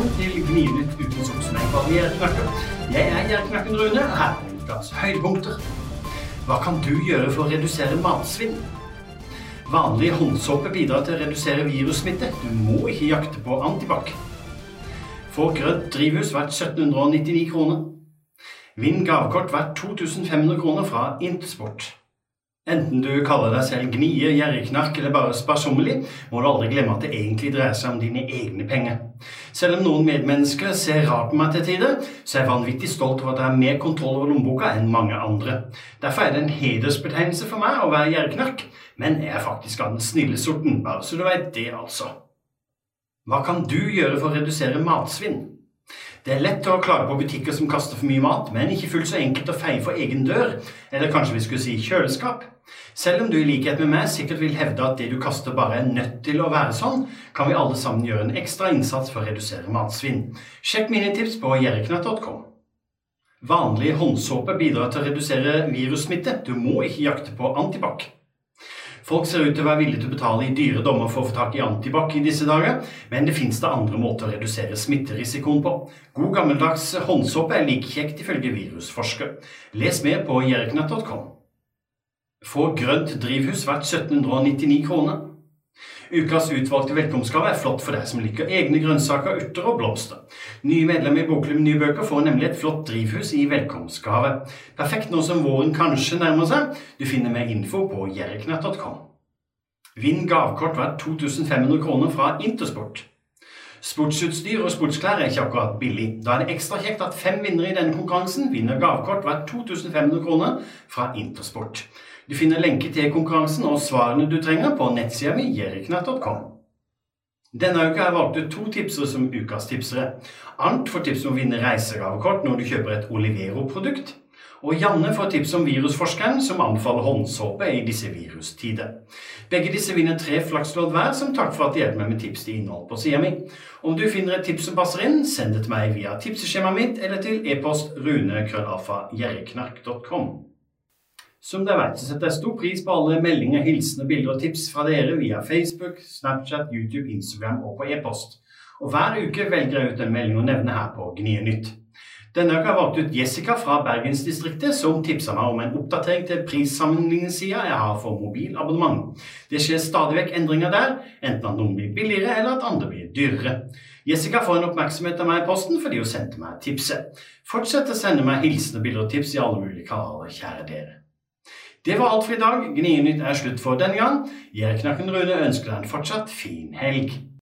Velkommen til Gninytt uten Gjerdknakken. Jeg er Gjerdknakken Rune, her er ukas høydepunkter. Hva kan du gjøre for å redusere matsvinn? Vanlig håndsåpe bidrar til å redusere virussmitte. Du må ikke jakte på antibac. Få grønt drivhus verdt 1799 kroner. Vinn gavekort verdt 2500 kroner fra Intersport. Enten du kaller deg selv gnie, gjerrigknark eller bare sparsommelig, må du aldri glemme at det egentlig dreier seg om dine egne penger. Selv om noen medmennesker ser rart på meg til tider, så er jeg vanvittig stolt over at jeg har mer kontroll over lommeboka enn mange andre. Derfor er det en hedersbetegnelse for meg å være gjerrigknark, men jeg er faktisk av den snille sorten, bare så du vet det, altså. Hva kan du gjøre for å redusere matsvinn? Det er lett å klage på butikker som kaster for mye mat, men ikke fullt så enkelt å feie for egen dør, eller kanskje vi skulle si kjøleskap. Selv om du i likhet med meg sikkert vil hevde at det du kaster bare er nødt til å være sånn, kan vi alle sammen gjøre en ekstra innsats for å redusere matsvinn. Sjekk mine tips på jerriknatt.com. Vanlig håndsåpe bidrar til å redusere virussmitte. Du må ikke jakte på antibac. Folk ser ut til å være villige til å betale i dyre dommer for å få tak i antibac i disse dager, men det finnes det andre måter å redusere smitterisikoen på. God gammeldags håndsåpe er like kjekt ifølge virusforsker. Les mer på jerknatt.com. Få grønt drivhus verdt 1799 kroner. Ukas utvalgte velkomstgave er flott for deg som liker egne grønnsaker, urter og blomster. Nye medlemmer i Bokklubben Nye Bøker får nemlig et flott drivhus i velkomstgave. Perfekt nå som våren kanskje nærmer seg. Du finner mer info på jerknett.com. Vinn gavekort verdt 2500 kroner fra Intersport. Sportsutstyr og sportsklær er ikke akkurat billig. Da er det ekstra kjekt at fem vinnere i denne konkurransen vinner gavekort verdt 2500 kroner fra Intersport. Du finner lenke til konkurransen og svarene du trenger på nettsida mi jeriknatt.com. Denne uka har jeg valgt ut to tipsere som ukas tipsere. Arnt får tips om å vinne reisegavekort når du kjøper et Olivero-produkt. Og Janne får tips om virusforskeren som anbefaler håndsåpe i disse virustider. Begge disse vinner tre flakslodd hver som takk for at de hjelper meg med tips til innhold på sida mi. Om du finner et tips som passer inn, send det til meg via tipseskjemaet mitt eller til e-post runekrøllalfa.jerriknark.com. Som dere vet, så setter jeg stor pris på alle meldinger, hilsener, bilder og tips fra dere via Facebook, Snapchat, YouTube, Instagram og på e-post. Og hver uke velger jeg ut en melding å nevne her på Gnie Nytt. Denne uka har jeg valgt ut Jessica fra Bergensdistriktet, som tipsa meg om en oppdatering til prissammenligningssida jeg har for mobilabonnement. Det skjer stadig vekk endringer der, enten at noen blir billigere eller at andre blir dyrere. Jessica får en oppmerksomhet av meg i posten fordi hun sendte meg tipset. Fortsett å sende meg hilsener, bilder og tips i alle mulige kanaler, kjære dere. Det var alt for i dag. Gnienytt er slutt for denne gang. Jerknakken Rune ønsker deg en fortsatt fin helg.